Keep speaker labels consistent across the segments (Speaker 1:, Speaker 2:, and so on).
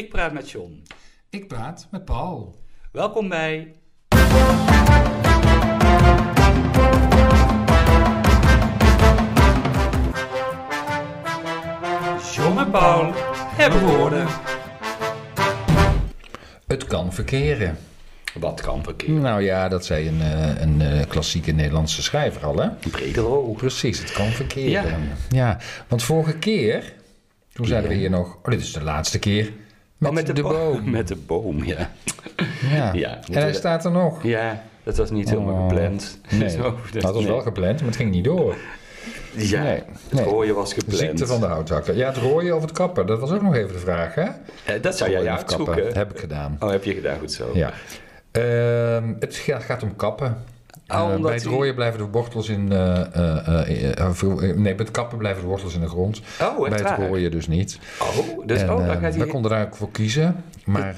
Speaker 1: Ik praat met John.
Speaker 2: Ik praat met Paul.
Speaker 1: Welkom bij. John en Paul hebben woorden.
Speaker 2: Het kan verkeren.
Speaker 1: Wat kan verkeer?
Speaker 2: Nou ja, dat zei een, eh, een eh, klassieke Nederlandse schrijver al, hè?
Speaker 1: Bredelo.
Speaker 2: Precies, het kan verkeren. Ja. want vorige keer, toen zeiden we hier nog... Oh, dit is de laatste keer met,
Speaker 1: Oh, met de,
Speaker 2: de
Speaker 1: bo-
Speaker 2: boom.
Speaker 1: Met de boom, ja.
Speaker 2: Ja.
Speaker 1: Ja,
Speaker 2: en hij
Speaker 1: we-
Speaker 2: staat er nog.
Speaker 1: Ja, dat was niet helemaal
Speaker 2: Oh.
Speaker 1: gepland.
Speaker 2: Nee,
Speaker 1: Zo,
Speaker 2: dat was
Speaker 1: nee.
Speaker 2: wel gepland, maar het ging niet door.
Speaker 1: Ja,
Speaker 2: Nee,
Speaker 1: het
Speaker 2: nee.
Speaker 1: rooien was
Speaker 2: De
Speaker 1: gepland.
Speaker 2: ziekte van de houthakker. Ja, het rooien of het kappen, dat was ook nog even de vraag, hè?
Speaker 1: Eh, dat zou jij
Speaker 2: of kappen,
Speaker 1: uitzoeken.
Speaker 2: heb ik gedaan.
Speaker 1: Oh, heb je gedaan, goed zo.
Speaker 2: Ja. Ehm, het ga- gaat om kappen.
Speaker 1: Oh,
Speaker 2: Eh, bij het
Speaker 1: die-
Speaker 2: rooien blijven de wortels in. eh, eh, nee, bij het kappen blijven de wortels in de grond.
Speaker 1: Oh,
Speaker 2: bij het rooien dus niet.
Speaker 1: Oh, dus
Speaker 2: en,
Speaker 1: oh, dan gaat
Speaker 2: we konden daar ook voor kiezen. Maar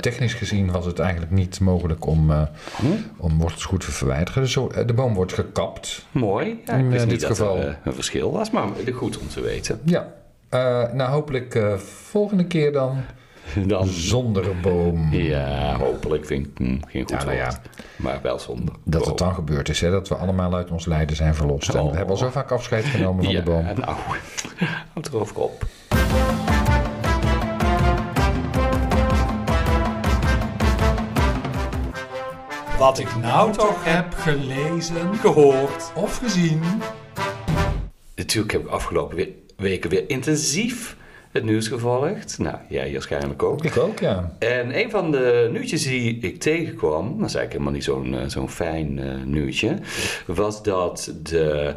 Speaker 2: technisch gezien was het eigenlijk niet mogelijk om,
Speaker 1: Hm?
Speaker 2: om wortels goed te verwijderen. Dus de boom wordt gekapt.
Speaker 1: Mooi. Ja,
Speaker 2: In, dit
Speaker 1: dat
Speaker 2: geval.
Speaker 1: er een verschil was, maar goed om te weten.
Speaker 2: Ja. Nou, hopelijk volgende keer dan
Speaker 1: Dan...
Speaker 2: zonder boom.
Speaker 1: Ja, hopelijk vind ik hm, geen goed
Speaker 2: Ja, nou ja.
Speaker 1: Maar wel zonder.
Speaker 2: Dat
Speaker 1: boom.
Speaker 2: het dan gebeurd is, hè? dat we allemaal uit ons lijden zijn verlost. En
Speaker 1: Oh.
Speaker 2: we hebben al zo vaak afscheid genomen van
Speaker 1: ja,
Speaker 2: de boom.
Speaker 1: nou, houd erover op.
Speaker 3: Wat ik nou toch heb gelezen
Speaker 1: Gehoord.
Speaker 3: of gezien.
Speaker 1: Natuurlijk heb ik afgelopen we- weken weer intensief het nieuws gevolgd. Nou, jij waarschijnlijk ook.
Speaker 2: Ik ook, ja.
Speaker 1: En een van de nieuwtjes die ik tegenkwam, dat is eigenlijk helemaal niet zo'n eh, zo'n fijn eh, nieuwtje, was dat de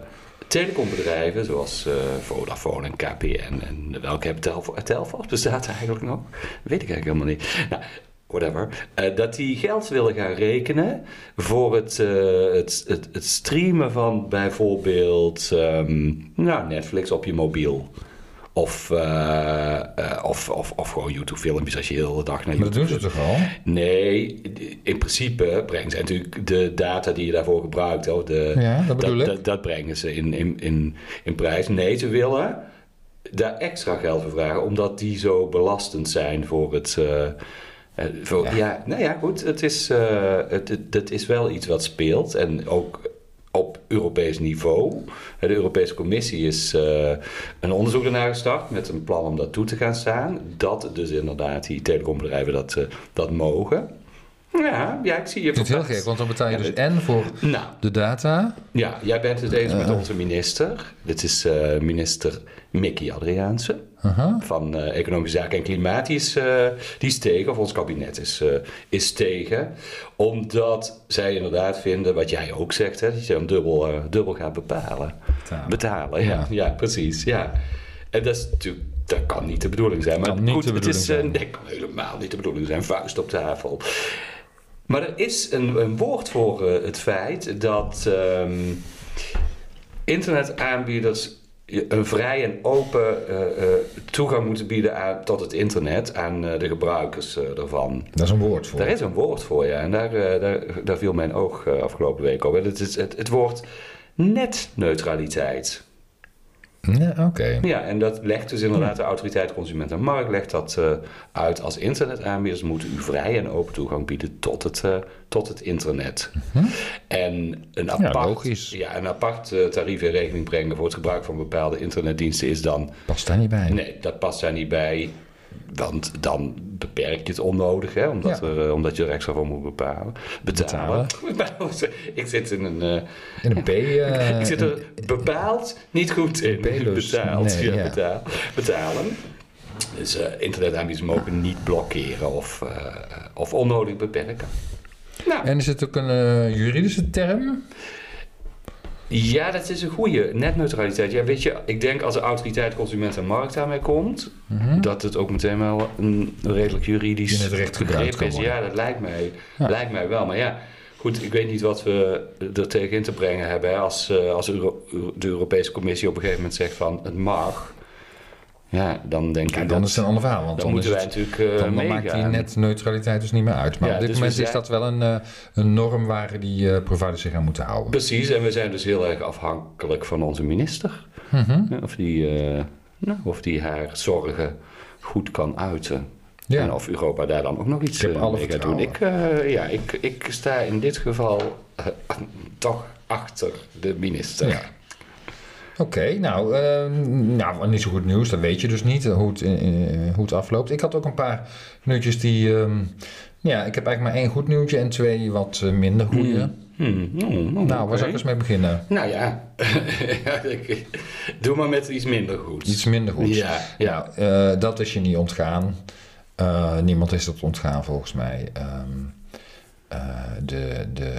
Speaker 1: telecombedrijven zoals eh, Vodafone en KPN en welke heb Telfort bestaat eigenlijk nog? Weet ik eigenlijk helemaal niet. Nou, whatever. dat die geld willen gaan rekenen voor het, het, het, het streamen van bijvoorbeeld ehm, nou, Netflix op je mobiel. Of, eh, of, of, of gewoon YouTube-filmpjes als je de hele dag naar
Speaker 2: Maar dat
Speaker 1: YouTube
Speaker 2: doen ze toch al?
Speaker 1: Nee, in principe brengen ze natuurlijk de data die je daarvoor gebruikt. Hoor, de,
Speaker 2: Ja, dat bedoel ik.
Speaker 1: Dat, dat brengen ze in, in, in, in prijs. Nee, ze willen daar extra geld voor vragen, omdat die zo belastend zijn voor het. eh, voor, ja.
Speaker 2: Ja.
Speaker 1: nou ja, goed. Het is, het, het, het is wel iets wat speelt. En ook op Europees niveau. De Europese Commissie is eh, een onderzoek ernaar gestart met een plan om dat toe te gaan staan. Dat dus inderdaad die telecombedrijven dat, eh, dat mogen. Ja, ja, ik zie je
Speaker 2: is heel gek, want dan betaal je
Speaker 1: Ja,
Speaker 2: dus en voor
Speaker 1: Nou,
Speaker 2: de data.
Speaker 1: ja, jij bent het eens met
Speaker 2: Eh.
Speaker 1: onze minister. Dit is minister Mickey Adriaanse
Speaker 2: Aha.
Speaker 1: van eh, Economische Zaken en Klimaat. Die is, eh, die is tegen, of ons kabinet is, eh, is tegen. Omdat zij inderdaad vinden, wat jij ook zegt, hè, dat je dan dubbel, dubbel gaat bepalen.
Speaker 2: Betalen.
Speaker 1: Betalen, ja.
Speaker 2: Ja.
Speaker 1: ja. precies. Ja. En dat is natuurlijk... Dat kan niet de bedoeling zijn. Maar goed, het is,
Speaker 2: bedoeling zijn.
Speaker 1: nee, kan helemaal niet de bedoeling zijn. Vuist op tafel. Maar er is een, een woord voor het feit dat ehm, internetaanbieders een vrij en open eh, eh, toegang moeten bieden aan, tot het internet aan eh, de gebruikers eh, ervan.
Speaker 2: Dat is een woord voor.
Speaker 1: Daar is een woord voor, ja. En daar, daar, daar viel mijn oog afgelopen week op. En het is het, het woord netneutraliteit.
Speaker 2: Ja, Oké.
Speaker 1: Ja, en dat legt dus inderdaad de autoriteit Consument en Markt legt dat eh, uit als internetaanbieders moeten u vrij en open toegang bieden tot het, eh, tot het internet. En een apart,
Speaker 2: logisch.
Speaker 1: Ja, een apart eh, tarief in rekening brengen voor het gebruik van bepaalde internetdiensten is dan
Speaker 2: Past daar niet bij.
Speaker 1: Nee, dat past daar niet bij. Want dan beperk je het onnodig, hè? Omdat,
Speaker 2: Ja.
Speaker 1: er, eh, omdat je er extra voor moet bepalen. betalen. ik zit in een. eh,
Speaker 2: In een B. eh,
Speaker 1: ik zit er bepaald niet goed in. Betaald.
Speaker 2: Nee,
Speaker 1: ja,
Speaker 2: ja.
Speaker 1: betaal- betalen. Dus eh internetaanbieders mogen niet blokkeren of, of onnodig beperken. Nou,
Speaker 2: En is het ook een juridische term?
Speaker 1: Ja, dat is een goede. Netneutraliteit. Ja, weet je, ik denk als de autoriteit consument en markt daarmee komt, dat het ook meteen wel een redelijk juridisch
Speaker 2: Mhm. In het recht gebruikt
Speaker 1: is. Ja, dat lijkt mij,
Speaker 2: Ja.
Speaker 1: lijkt mij wel. Maar ja, goed, ik weet niet wat we er tegen in te brengen hebben. hè. Als, eh, als de Europese Commissie op een gegeven moment zegt van het mag, ja, dan denk
Speaker 2: Ja,
Speaker 1: ik
Speaker 2: dan
Speaker 1: dat,
Speaker 2: is het een ander verhaal. Want
Speaker 1: dan moeten wij
Speaker 2: het,
Speaker 1: natuurlijk eh
Speaker 2: dan, dan maakt die netneutraliteit dus niet meer uit. Maar
Speaker 1: Ja,
Speaker 2: op dit
Speaker 1: dus
Speaker 2: moment is dat wel een, eh, een norm waar die eh, providers zich aan moeten houden.
Speaker 1: Precies, en we zijn dus heel erg afhankelijk van onze minister.
Speaker 2: Mhm.
Speaker 1: Of die, eh, nou, of die haar zorgen goed kan uiten. Ja. En of Europa daar dan ook nog iets
Speaker 2: uh, mee gaat doen.
Speaker 1: Ik, uh, ja, ik, ik sta in dit geval uh, toch achter de minister. Ja.
Speaker 2: Oké, nou, nou, niet zo goed nieuws. Dat weet je dus niet hoe het, hoe het afloopt. Ik had ook een paar nieuwtjes die... Um, ja, ik heb eigenlijk maar één goed nieuwtje en twee wat minder goede. Hmm. Hmm. Oh, oh, nou, waar zou ik eens mee beginnen?
Speaker 1: Nou ja, doe maar met iets minder goed.
Speaker 2: Iets minder goed.
Speaker 1: Ja,
Speaker 2: ja. Nou, dat is je niet ontgaan. Uh, niemand is dat ontgaan volgens mij. Um, de de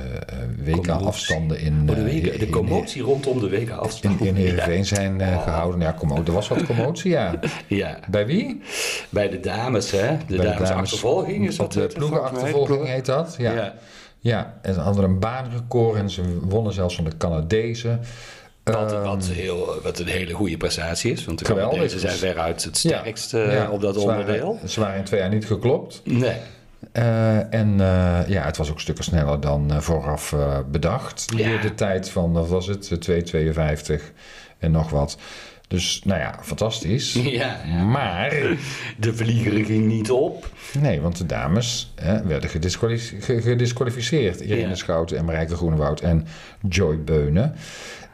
Speaker 2: uh, WK-afstanden in...
Speaker 1: Oh, de, WK, de commotie rondom de WK-afstanden.
Speaker 2: In, in Heerenveen ja. zijn oh. gehouden. Ja, commotie, er was wat commotie, ja.
Speaker 1: ja.
Speaker 2: Bij wie?
Speaker 1: Bij de dames, hè. De dames, dames achtervolging is
Speaker 2: dat. De ploegenachtervolging heet dat, ja. ja. Ja, en ze hadden een baanrecord en ze wonnen zelfs van de Canadezen.
Speaker 1: Wat, um, wat, heel, wat een hele goede prestatie is. Want de Canadezen zijn veruit het ja, ja, op dat onderdeel.
Speaker 2: Ze waren in twee jaar niet geklopt.
Speaker 1: Nee.
Speaker 2: Uh, en uh, ja, het was ook stukken sneller dan uh, vooraf bedacht. Ja. De tijd van, wat was het, 2,52 en nog wat. Dus nou ja, fantastisch.
Speaker 1: Ja, ja.
Speaker 2: Maar...
Speaker 1: De vlieger ging niet op.
Speaker 2: Nee, want de dames hè, werden gedisqualificeerd. Irene ja. Schouten en Marijke Groenewoud en Joy Beunen.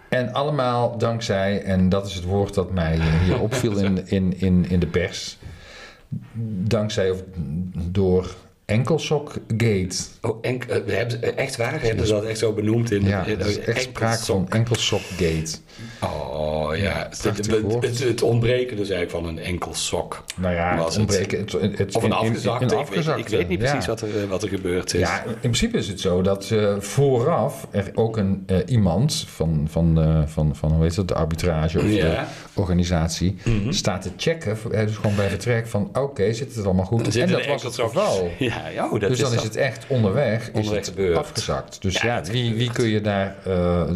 Speaker 2: En allemaal dankzij, en dat is het woord dat mij hier opviel in, in, in, in de pers. Dankzij of door Enkelsokgate.
Speaker 1: Oh, enk, uh, hebben, echt waar? Hebben ze dat echt zo benoemd in
Speaker 2: Ja, er is echt sprake van Enkelsokgate.
Speaker 1: Oh ja, het, het, het, ontbreken dus eigenlijk van een enkel sok.
Speaker 2: Nou ja, het ontbreken... Het, het,
Speaker 1: of een afgezakte. Ik, weet, ik weet niet precies ja. wat, er, wat er gebeurd is.
Speaker 2: Ja, in principe is het zo dat uh, vooraf er ook een, uh, iemand van, van, uh, van, van, hoe heet dat, de arbitrage of ja. de organisatie mm -hmm. staat te checken, dus gewoon bij vertrek van oké, okay, zit het allemaal goed? En dat was het geval.
Speaker 1: Ja, ja, oh, dat
Speaker 2: dus dan is, het echt onderweg, onderweg is het gebeurd. afgezakt. Dus ja, ja wie, wie kun je daar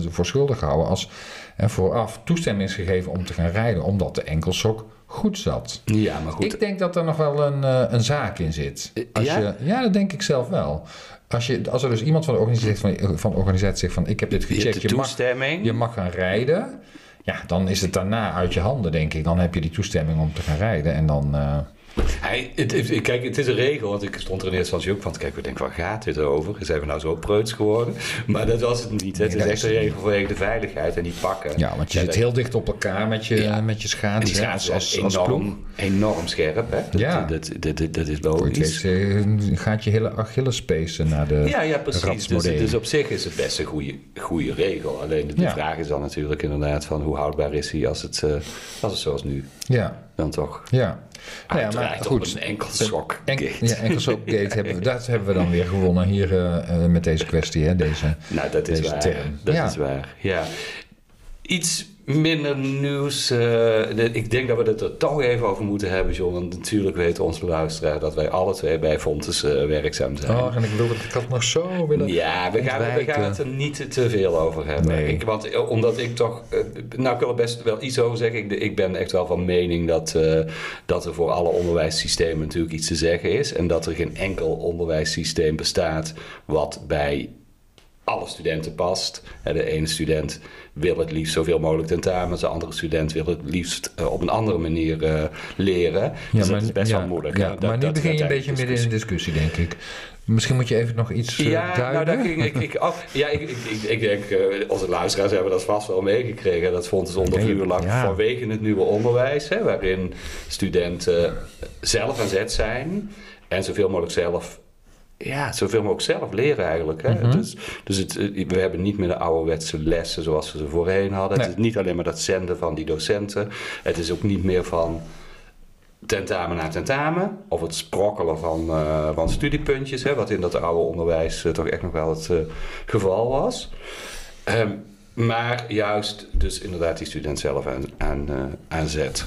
Speaker 2: voor schuldig houden als vooraf toestemming is gegeven om te gaan rijden, omdat de enkelsok goed zat.
Speaker 1: Ja, maar goed.
Speaker 2: Ik denk dat er nog wel een, uh, een zaak in zit. Als ja? Je, ja, dat denk ik zelf wel. Als, je, als er dus iemand van de organisatie zegt van, van, de organisatie zegt van ik heb dit gecheckt, je, je, mag, je mag gaan rijden. Ja, dan is het daarna uit je handen, denk ik. Dan heb je die toestemming om te gaan rijden. En dan. Uh,
Speaker 1: hij, het, kijk, het is een regel, want ik stond er in eerste instantie ook van te kijken. Ik denk, waar gaat dit over? Zijn we nou zo preuts geworden? Maar dat was het niet. Het nee, is echt een regel vanwege de veiligheid en die pakken.
Speaker 2: Ja, want je ja, zit heel dicht op elkaar met je, ja. met je schaats.
Speaker 1: die schaats als, als, enorm, enorm scherp. Hè? Dat,
Speaker 2: ja.
Speaker 1: dat, dat, dat, dat is logisch.
Speaker 2: Weet, gaat je hele Achillespees naar de
Speaker 1: Ja, ja precies. Dus, dus, op zich is het best een goede, goede regel. Alleen de, de vraag is dan natuurlijk inderdaad van hoe houdbaar is hij als het, uh, als het zoals nu
Speaker 2: ja.
Speaker 1: dan toch.
Speaker 2: Ja.
Speaker 1: Nou ja, maar goed. Een enkel sok
Speaker 2: gate. ja, enkel sok gate hebben, dat hebben we dan weer gewonnen hier uh, met deze kwestie, hè, deze,
Speaker 1: nou, dat is
Speaker 2: deze
Speaker 1: waar.
Speaker 2: term.
Speaker 1: Dat ja. is waar, ja. Iets minder nieuws. Uh, ik denk dat we het er toch even over moeten hebben, John. Want natuurlijk weten onze luisteraar dat wij alle twee bij Fontes uh, werkzaam zijn.
Speaker 2: Oh, en ik wilde ik had nog zo willen.
Speaker 1: Ja, we gaan, we gaan het er niet te veel over hebben.
Speaker 2: Nee.
Speaker 1: Ik, want omdat ik toch. Uh, nou, ik wil er best wel iets over zeggen. Ik, ik ben echt wel van mening dat, dat er voor alle onderwijssystemen natuurlijk iets te zeggen is. En dat er geen enkel onderwijssysteem bestaat wat bij alle studenten past. De ene student wil het liefst zoveel mogelijk tentamens, de andere student wil het liefst uh, op een andere manier uh, leren. Ja, dus maar, dat is best
Speaker 2: ja,
Speaker 1: wel moeilijk.
Speaker 2: Ja, dat, maar nu begin je een beetje midden in de discussie, denk ik. Misschien moet je even nog iets uh,
Speaker 1: ja,
Speaker 2: duiden.
Speaker 1: Nou, daar ging ik, ik af. Ja, ik, ik, ik, ik denk, onze luisteraars hebben dat vast wel meegekregen. Dat vond ze onder vuur lang ja. vanwege het nieuwe onderwijs, hè, waarin studenten zelf aan zet zijn en zoveel mogelijk zelf ja, zoveel mogelijk zelf leren eigenlijk. Hè? Mm-hmm. Dus, dus het, we hebben niet meer de ouderwetse lessen zoals we ze voorheen hadden. Nee. Het is niet alleen maar dat zenden van die docenten. Het is ook niet meer van tentamen naar tentamen. Of het sprokkelen van, uh, van studiepuntjes. Hè, wat in dat oude onderwijs uh, toch echt nog wel het uh, geval was. Um, maar juist dus inderdaad die student zelf aan, aan, aan zet.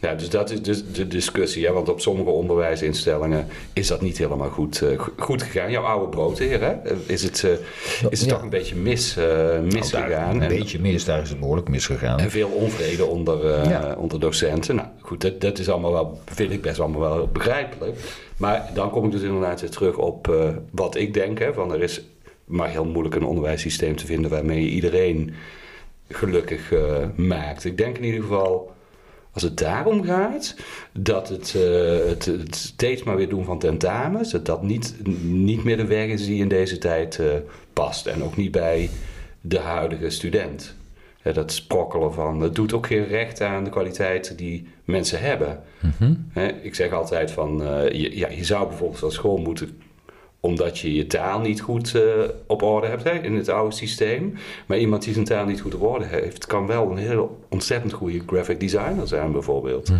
Speaker 1: Ja, dus dat is dus de discussie. Ja, want op sommige onderwijsinstellingen is dat niet helemaal goed, uh, goed gegaan. Jouw oude broodheer, hè? Is het, uh, is het ja. toch een beetje mis, uh, misgegaan?
Speaker 2: Nou, een beetje mis, daar is het behoorlijk misgegaan.
Speaker 1: En veel onvrede onder, ja. onder docenten. Nou goed, dat, dat is allemaal wel, vind ik best allemaal wel begrijpelijk. Maar dan kom ik dus inderdaad weer terug op wat ik denk. Hè, van er is maar heel moeilijk een onderwijssysteem te vinden waarmee je iedereen gelukkig maakt. Ik denk in ieder geval als het daarom gaat, dat het, eh, het, het steeds maar weer doen van tentamens, dat dat niet, niet meer de weg is die in deze tijd eh, past. En ook niet bij de huidige student. Hè, dat sprokkelen van, het doet ook geen recht aan de kwaliteiten die mensen hebben. Hè, ik zeg altijd van, eh, je, ja, je zou bijvoorbeeld als school moeten omdat je je taal niet goed eh, op orde hebt hè, in het oude systeem. Maar iemand die zijn taal niet goed op orde heeft, kan wel een heel ontzettend goede graphic designer zijn, bijvoorbeeld.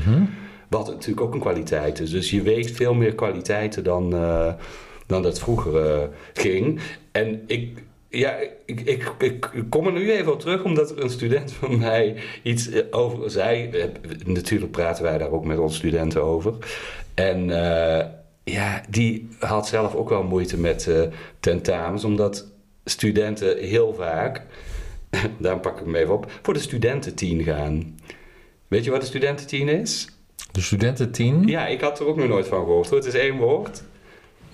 Speaker 1: Wat natuurlijk ook een kwaliteit is. Dus je weegt veel meer kwaliteiten dan, eh, dan dat vroeger eh, ging. En ik. Ja, ik, ik, ik kom er nu even op terug, omdat er een student van mij iets over zei. Natuurlijk praten wij daar ook met onze studenten over. En ja, die had zelf ook wel moeite met eh, tentamens, omdat studenten heel vaak, daarom pak ik hem even op, voor de studententien gaan. Weet je wat de studententien is?
Speaker 2: De studententien?
Speaker 1: Ja, ik had er ook nog nooit van gehoord. hoor. Het is één woord.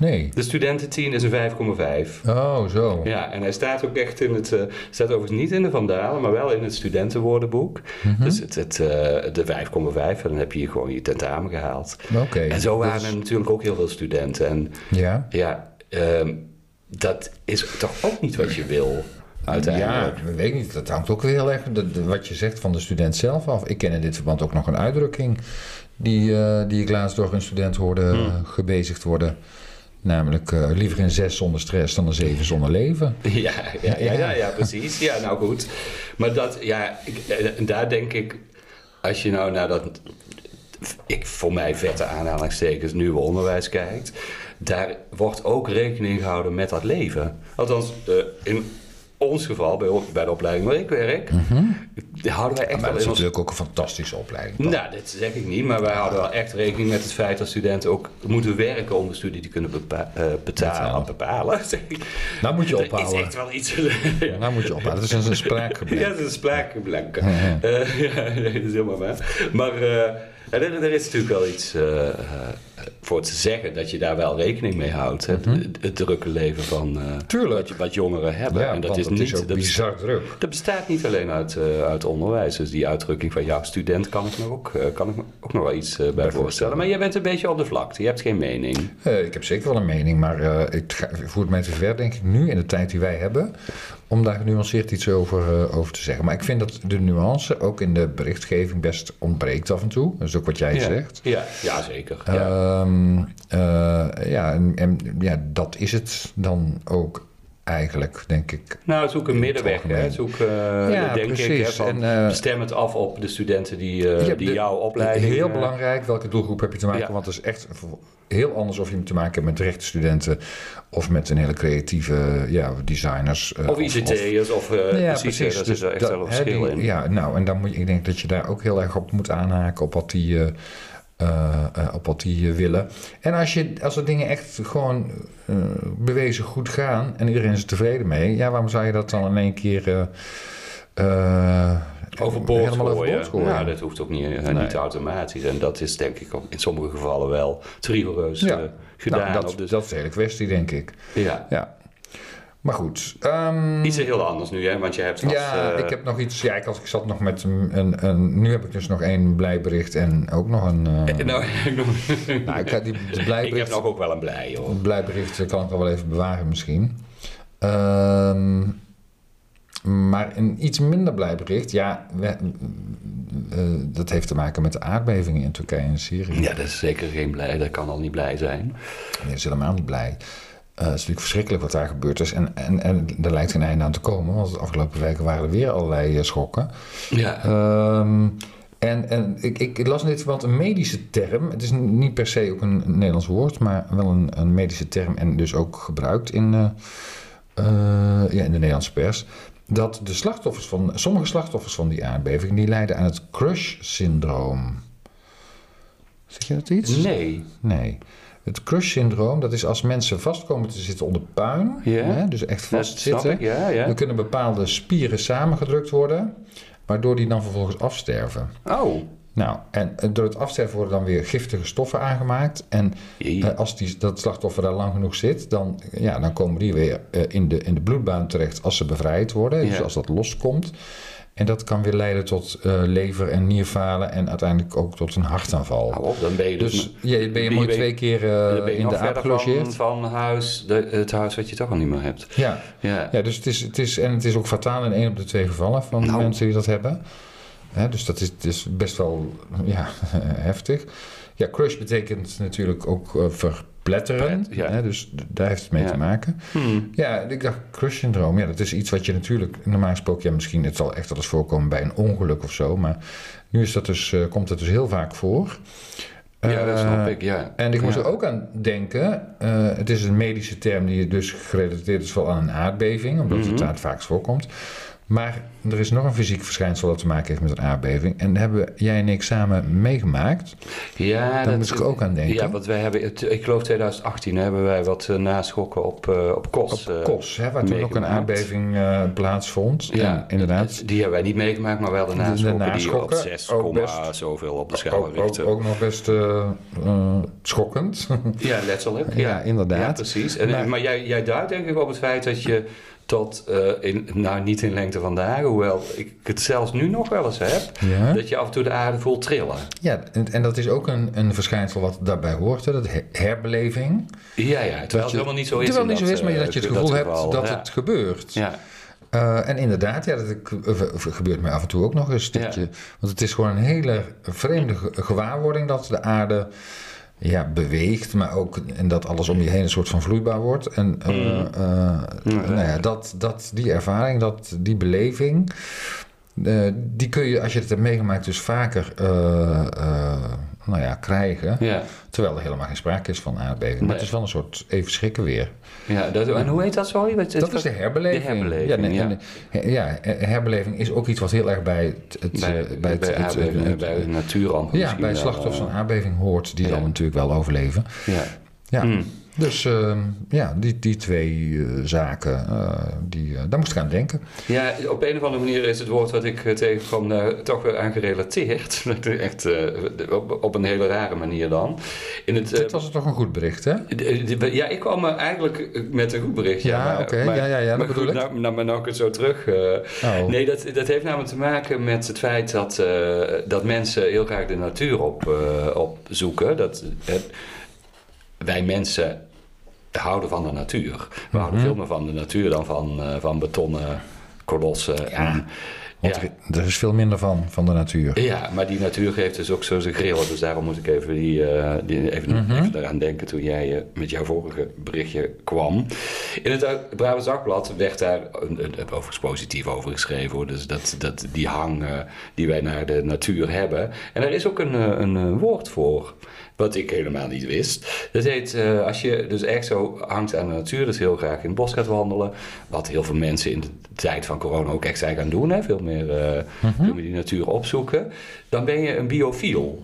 Speaker 2: Nee.
Speaker 1: De studententien is een 5,5.
Speaker 2: Oh, zo.
Speaker 1: Ja, en hij staat ook echt in het. eh staat overigens niet in de Vandalen, maar wel in het studentenwoordenboek.
Speaker 2: Mhm.
Speaker 1: Dus het, het, eh, de 5,5, en dan heb je gewoon je tentamen gehaald.
Speaker 2: Oké.
Speaker 1: En zo waren
Speaker 2: Dus-
Speaker 1: er natuurlijk ook heel veel studenten. En
Speaker 2: Ja.
Speaker 1: ja, ehm, dat is toch ook niet wat je wil, uiteindelijk.
Speaker 2: Ja, ik weet niet. Dat hangt ook weer heel erg de- de- wat je zegt van de student zelf af. Ik ken in dit verband ook nog een uitdrukking die, eh, die ik laatst door een student hoorde
Speaker 1: Hmm.
Speaker 2: gebezigd worden. Namelijk eh, liever een zes zonder stress dan een zeven zonder leven.
Speaker 1: Ja, ja, ja, ja, ja, precies. Ja, nou goed. Maar dat, ja, ik, en daar denk ik, als je nou naar dat, ik voor mij vette aanhalingstekens, nieuwe onderwijs kijkt, daar wordt ook rekening gehouden met dat leven. Althans, eh, in ons geval, bij, bij de opleiding waar ik werk, houden wij echt.
Speaker 2: Maar
Speaker 1: wel
Speaker 2: dat is natuurlijk ook een fantastische opleiding.
Speaker 1: nou, dat zeg ik niet, maar wij houden wel echt rekening met het feit dat studenten ook moeten werken om de studie te kunnen bepa- eh, betalen. Bepalen.
Speaker 2: Nou moet je
Speaker 1: Dat is
Speaker 2: ophouden.
Speaker 1: echt wel iets. ja.
Speaker 2: Nou moet je ophouden. Dat is een spraakgebrek.
Speaker 1: Ja, het is een spraakgebrek. Eh, ja, dat is helemaal waar. Maar eh, er, er is natuurlijk wel iets eh, eh, voor te zeggen dat je daar wel rekening mee houdt. hè. het, het drukke leven van eh,
Speaker 2: Tuurlijk.
Speaker 1: Wat, wat jongeren hebben.
Speaker 2: Ja,
Speaker 1: en dat is
Speaker 2: het
Speaker 1: niet.
Speaker 2: is
Speaker 1: dat
Speaker 2: bizar druk.
Speaker 1: dat bestaat niet alleen uit, uit onderwijs. Dus die uitdrukking van jouw student kan ik me ook, kan ik me ook nog wel iets eh, bij voorstellen. Maar jij bent een beetje op de vlakte. Je hebt geen mening.
Speaker 2: Ik heb zeker wel een mening, maar ik ga, voert mij te ver, denk ik, nu in de tijd die wij hebben, om daar genuanceerd iets over, eh, over te zeggen. Maar ik vind dat de nuance ook in de berichtgeving best ontbreekt af en toe. Dat is ook wat jij
Speaker 1: ja.
Speaker 2: zegt.
Speaker 1: Ja, ja zeker. ja.
Speaker 2: Eh, ja, en, en ja, dat is het dan ook eigenlijk, denk ik.
Speaker 1: Nou, zoek een middenweg. Hè. Zoek, eh,
Speaker 2: Ja,
Speaker 1: denk ik, hè, van,
Speaker 2: En, eh,
Speaker 1: stem het af op de studenten die, eh,
Speaker 2: hebt
Speaker 1: die
Speaker 2: de-
Speaker 1: jouw opleiding...
Speaker 2: Heel belangrijk, welke doelgroep heb je te maken?
Speaker 1: Ja.
Speaker 2: Want het is echt heel anders of je te maken hebt met rechte studenten of met een hele creatieve ja, deziners. eh,
Speaker 1: Of ICT'ers, of, eh
Speaker 2: ja,
Speaker 1: precies, zit er echt
Speaker 2: dat-
Speaker 1: wel een verschil
Speaker 2: die-
Speaker 1: in.
Speaker 2: Ja, nou, en dan moet je, ik denk dat je daar ook heel erg op moet aanhaken, op wat die, eh, eh, op wat die eh, willen. En als, je, als er dingen echt gewoon eh, bewezen goed gaan en iedereen is er tevreden mee, ja, waarom zou je dat dan in één keer
Speaker 1: Overboord
Speaker 2: helemaal
Speaker 1: gooien.
Speaker 2: overboord gooien?
Speaker 1: Ja, dat hoeft ook niet,
Speaker 2: Nee.
Speaker 1: niet automatisch. En dat is denk ik ook in sommige gevallen wel te rigoureus
Speaker 2: Ja.
Speaker 1: gedaan.
Speaker 2: Nou, dat,
Speaker 1: de-
Speaker 2: dat is de hele kwestie, denk ik.
Speaker 1: ja.
Speaker 2: Ja. Maar goed. ehm,
Speaker 1: Iets heel anders nu, hè? Want je hebt als,
Speaker 2: ja,
Speaker 1: eh,
Speaker 2: ik heb nog iets. Ja, ik, had, ik zat nog met een, een, een- Nu heb ik dus nog één blijbericht en ook nog een. eh,
Speaker 1: Nou, ik, nog-
Speaker 2: nou, ik, had die, de
Speaker 1: ik heb
Speaker 2: blijbericht,
Speaker 1: nog ook wel een blij, hoor.
Speaker 2: het blijbericht kan ik nog wel even bewaren, misschien. Ehm, maar een iets minder blijbericht, ja, we- eh, dat heeft te maken met de aardbevingen in Turkije en Syrië.
Speaker 1: Ja, dat is zeker geen blij. Dat kan al niet blij zijn.
Speaker 2: Nee, dat is helemaal niet blij. Eh, het is natuurlijk verschrikkelijk wat daar gebeurd is. En, en, en er lijkt geen einde aan te komen, want de afgelopen weken waren er weer allerlei eh, schokken.
Speaker 1: Ja.
Speaker 2: Ehm, en en ik, ik las dit verband een medische term. Het is niet per se ook een Nederlands woord, maar wel een, een medische term en dus ook gebruikt in, eh, ja, in de Nederlandse pers. Dat de slachtoffers van, sommige slachtoffers van die aardbeving, die lijden aan het crush-syndroom. Zeg je dat iets?
Speaker 1: Nee.
Speaker 2: Nee. Het crush-syndroom, dat is als mensen vast komen te zitten onder puin. Hè, dus echt
Speaker 1: Dat
Speaker 2: vast
Speaker 1: snap
Speaker 2: zitten. Dan kunnen bepaalde spieren samengedrukt worden, waardoor die dan vervolgens afsterven.
Speaker 1: Oh.
Speaker 2: Nou, en door het afsterven worden dan weer giftige stoffen aangemaakt. En eh, als die, dat slachtoffer daar lang genoeg zit, dan, ja, dan komen die weer eh, in, de, in de bloedbaan terecht als ze bevrijd worden. Dus als dat loskomt. En dat kan weer leiden tot eh, lever- en nierfalen en uiteindelijk ook tot een hartaanval.
Speaker 1: Op, dan ben je dus...
Speaker 2: Dus ja, ben je mooi twee keer eh,
Speaker 1: dan ben je
Speaker 2: in de aap
Speaker 1: verder van,
Speaker 2: gelogeerd.
Speaker 1: van huis, de, het huis wat je toch al niet meer hebt.
Speaker 2: Ja.
Speaker 1: Ja.
Speaker 2: ja, dus het is, het is, en het is ook fataal in één op de twee gevallen van
Speaker 1: Nou.
Speaker 2: mensen die dat hebben. Hè, dus dat is, best wel ja, heftig. Ja, crush betekent natuurlijk ook eh, verpletteren.
Speaker 1: Plet, ja.
Speaker 2: Hè, dus daar heeft het mee
Speaker 1: Ja.
Speaker 2: te maken.
Speaker 1: Hmm.
Speaker 2: Ja, ik dacht crush-syndroom. Ja, dat is iets wat je natuurlijk normaal gesproken... Ja, misschien het zal echt wel eens voorkomen bij een ongeluk of zo. Maar nu is dat dus, eh, komt het dus heel vaak voor.
Speaker 1: Ja, dat snap
Speaker 2: Eh,
Speaker 1: ik, ja.
Speaker 2: En ik moest er ook aan denken. eh, het is een medische term die dus gerelateerd is vooral aan een aardbeving, omdat het
Speaker 1: Mhm.
Speaker 2: daar het vaakst voorkomt. Maar er is nog een fysiek verschijnsel dat te maken heeft met een aardbeving. En hebben jij en ik samen meegemaakt.
Speaker 1: Ja,
Speaker 2: Daar
Speaker 1: dat-
Speaker 2: moest ik ook aan denken.
Speaker 1: Ja, want wij hebben, ik geloof 2018 hebben wij wat eh, naschokken op, eh, op Kos.
Speaker 2: Op
Speaker 1: eh,
Speaker 2: Kos, hè, waar toen ook een aardbeving plaatsvond.
Speaker 1: Ja,
Speaker 2: En inderdaad.
Speaker 1: Die hebben wij niet meegemaakt, maar wel de
Speaker 2: De- de
Speaker 1: naschokken, die
Speaker 2: naschokken,
Speaker 1: op 6,
Speaker 2: ook best-
Speaker 1: zoveel op de schaal
Speaker 2: Ook, ook, nog best schokkend.
Speaker 1: Ja, letterlijk.
Speaker 2: Ja,
Speaker 1: Ja,
Speaker 2: inderdaad.
Speaker 1: Ja, precies. En,
Speaker 2: Maar-
Speaker 1: maar jij, jij duidt denk ik op het feit dat je tot, eh, in, nou niet in lengte van dagen, hoewel ik het zelfs nu nog wel eens heb,
Speaker 2: ja.
Speaker 1: dat je af en toe de aarde voelt trillen.
Speaker 2: ja, en, en dat is ook een, een verschijnsel wat daarbij hoort. Hè, dat her- herbeleving.
Speaker 1: Ja, ja, terwijl het helemaal niet zo is.
Speaker 2: Terwijl het niet zo is, maar
Speaker 1: eh,
Speaker 2: dat je het
Speaker 1: dat
Speaker 2: gevoel
Speaker 1: geval.
Speaker 2: hebt dat
Speaker 1: Ja.
Speaker 2: het gebeurt.
Speaker 1: Ja,
Speaker 2: Eh, en inderdaad, ja, dat eh, gebeurt mij af en toe ook nog eens. Dat
Speaker 1: Ja.
Speaker 2: je, want het is gewoon een hele vreemde ge- gewaarwording dat de aarde ja, beweegt, maar ook en dat alles om je heen een soort van vloeibaar wordt. En eh,
Speaker 1: Mm.
Speaker 2: eh,
Speaker 1: Ja.
Speaker 2: nou ja, dat, dat, die ervaring, dat, die beleving, eh, die kun je als je het hebt meegemaakt dus vaker nou ja, krijgen.
Speaker 1: ja,
Speaker 2: Terwijl er helemaal geen sprake is van aardbeving. Maar het is wel een soort even schrikken weer.
Speaker 1: ja dat, en hoe heet dat, sorry? Wat-
Speaker 2: Dat is de herbeleving.
Speaker 1: De herbeleving,
Speaker 2: ja, nee,
Speaker 1: ja.
Speaker 2: en, ja, herbeleving is ook iets wat heel erg bij het, het,
Speaker 1: bij,
Speaker 2: eh, bij het,
Speaker 1: bij,
Speaker 2: het-
Speaker 1: aardbevingen,
Speaker 2: het-
Speaker 1: bij de natuurramp
Speaker 2: ja, bij slachtoffers van aardbeving hoort, die dan natuurlijk wel overleven.
Speaker 1: Ja.
Speaker 2: Ja,
Speaker 1: Hmm.
Speaker 2: Dus eh, ja, die, die twee eh, zaken, eh, die, eh, daar moest ik aan denken.
Speaker 1: Ja, op een of andere manier is het woord wat ik tegenkwam toch weer aan gerelateerd. Echt op, op een hele rare manier dan. In het,
Speaker 2: Dit was toch een goed bericht, hè?
Speaker 1: ja, ik kwam eigenlijk met een goed bericht.
Speaker 2: Ja, oké,
Speaker 1: maar-
Speaker 2: ja, ja, ja, dat
Speaker 1: maar
Speaker 2: bedoel
Speaker 1: goed,
Speaker 2: ik.
Speaker 1: Nou, nou, maar nou ik het zo terug.
Speaker 2: Oh.
Speaker 1: Nee, dat, dat heeft namelijk te maken met het feit dat, dat mensen heel graag de natuur op, opzoeken. Dat, wij mensen houden van de natuur. We houden veel meer van de natuur dan van, eh, van betonnen kolossen.
Speaker 2: Ja,
Speaker 1: en,
Speaker 2: Want
Speaker 1: ja.
Speaker 2: er, is veel minder van, van de natuur.
Speaker 1: Ja, maar die natuur geeft dus ook zo zijn grillen. Dus daarom moet ik even, die, eh, die, even,
Speaker 2: Mhm.
Speaker 1: even eraan denken toen jij eh, met jouw vorige berichtje kwam. In het Brabants Dagblad werd daar een, overigens positief over geschreven. Hoor. Dus dat, dat, die hang die wij naar de natuur hebben. En daar is ook een, een, woord voor. Wat ik helemaal niet wist. Dat heet, eh, als je dus echt zo hangt aan de natuur, dus heel graag in het bos gaat wandelen. Wat heel veel mensen in de tijd van corona ook echt zijn gaan doen. Hè? Veel, meer, eh, veel meer die natuur opzoeken. Dan ben je een biofiel.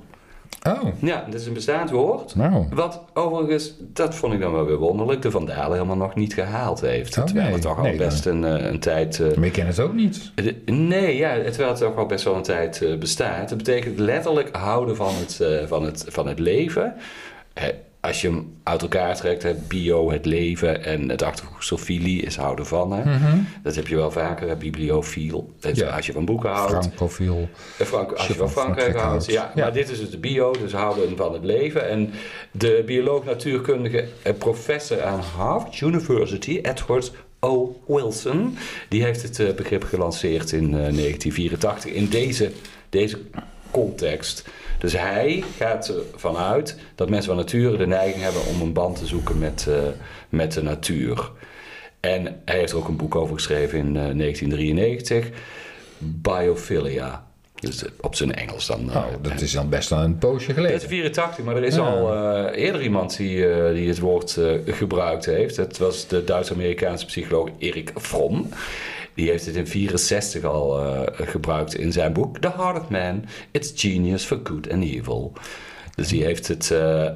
Speaker 2: Oh,
Speaker 1: Ja, dat is een bestaand woord.
Speaker 2: nou.
Speaker 1: Wat overigens, dat vond ik dan wel weer wonderlijk, de Vandalen helemaal nog niet gehaald heeft.
Speaker 2: Oh,
Speaker 1: terwijl
Speaker 2: nee.
Speaker 1: het toch al
Speaker 2: Nee,
Speaker 1: best een, eh, een tijd... eh,
Speaker 2: Maar ken het ook niet.
Speaker 1: de- Nee, ja, terwijl het ook al best wel een tijd eh, bestaat. Dat betekent letterlijk houden van het, eh, van het, van het leven. Als je hem uit elkaar trekt, hè, bio, het leven en het achtervoegsel filie is houden van. Hè.
Speaker 2: Mhm.
Speaker 1: Dat heb je wel vaker, hè, bibliofiel.
Speaker 2: Ja.
Speaker 1: Als je van boeken houdt.
Speaker 2: Francofiel.
Speaker 1: Eh, Frank, als
Speaker 2: je
Speaker 1: van Frankrijk
Speaker 2: houdt.
Speaker 1: Ja,
Speaker 2: Ja.
Speaker 1: maar dit is dus de bio, dus houden van het leven. En de bioloog natuurkundige eh, professor aan Harvard University, Edward O. Wilson, die heeft het eh, begrip gelanceerd in eh, 1984 in deze, deze context. Dus hij gaat ervan uit dat mensen van nature de neiging hebben om een band te zoeken met, eh, met de natuur. En hij heeft er ook een boek over geschreven in eh, 1993, Biophilia. Dus eh, op zijn Engels dan. eh,
Speaker 2: Oh, dat is dan best wel een poosje
Speaker 1: dat
Speaker 2: geleden.
Speaker 1: is 84, maar er is
Speaker 2: Ja.
Speaker 1: al eh, eerder iemand die, eh, die het woord eh, gebruikt heeft. Het was de Duits-Amerikaanse psycholoog Erik Fromm. Die heeft het in 64 al eh, gebruikt in zijn boek The Heart of Man. It's Genius for Good and Evil. Dus die heeft het... eh,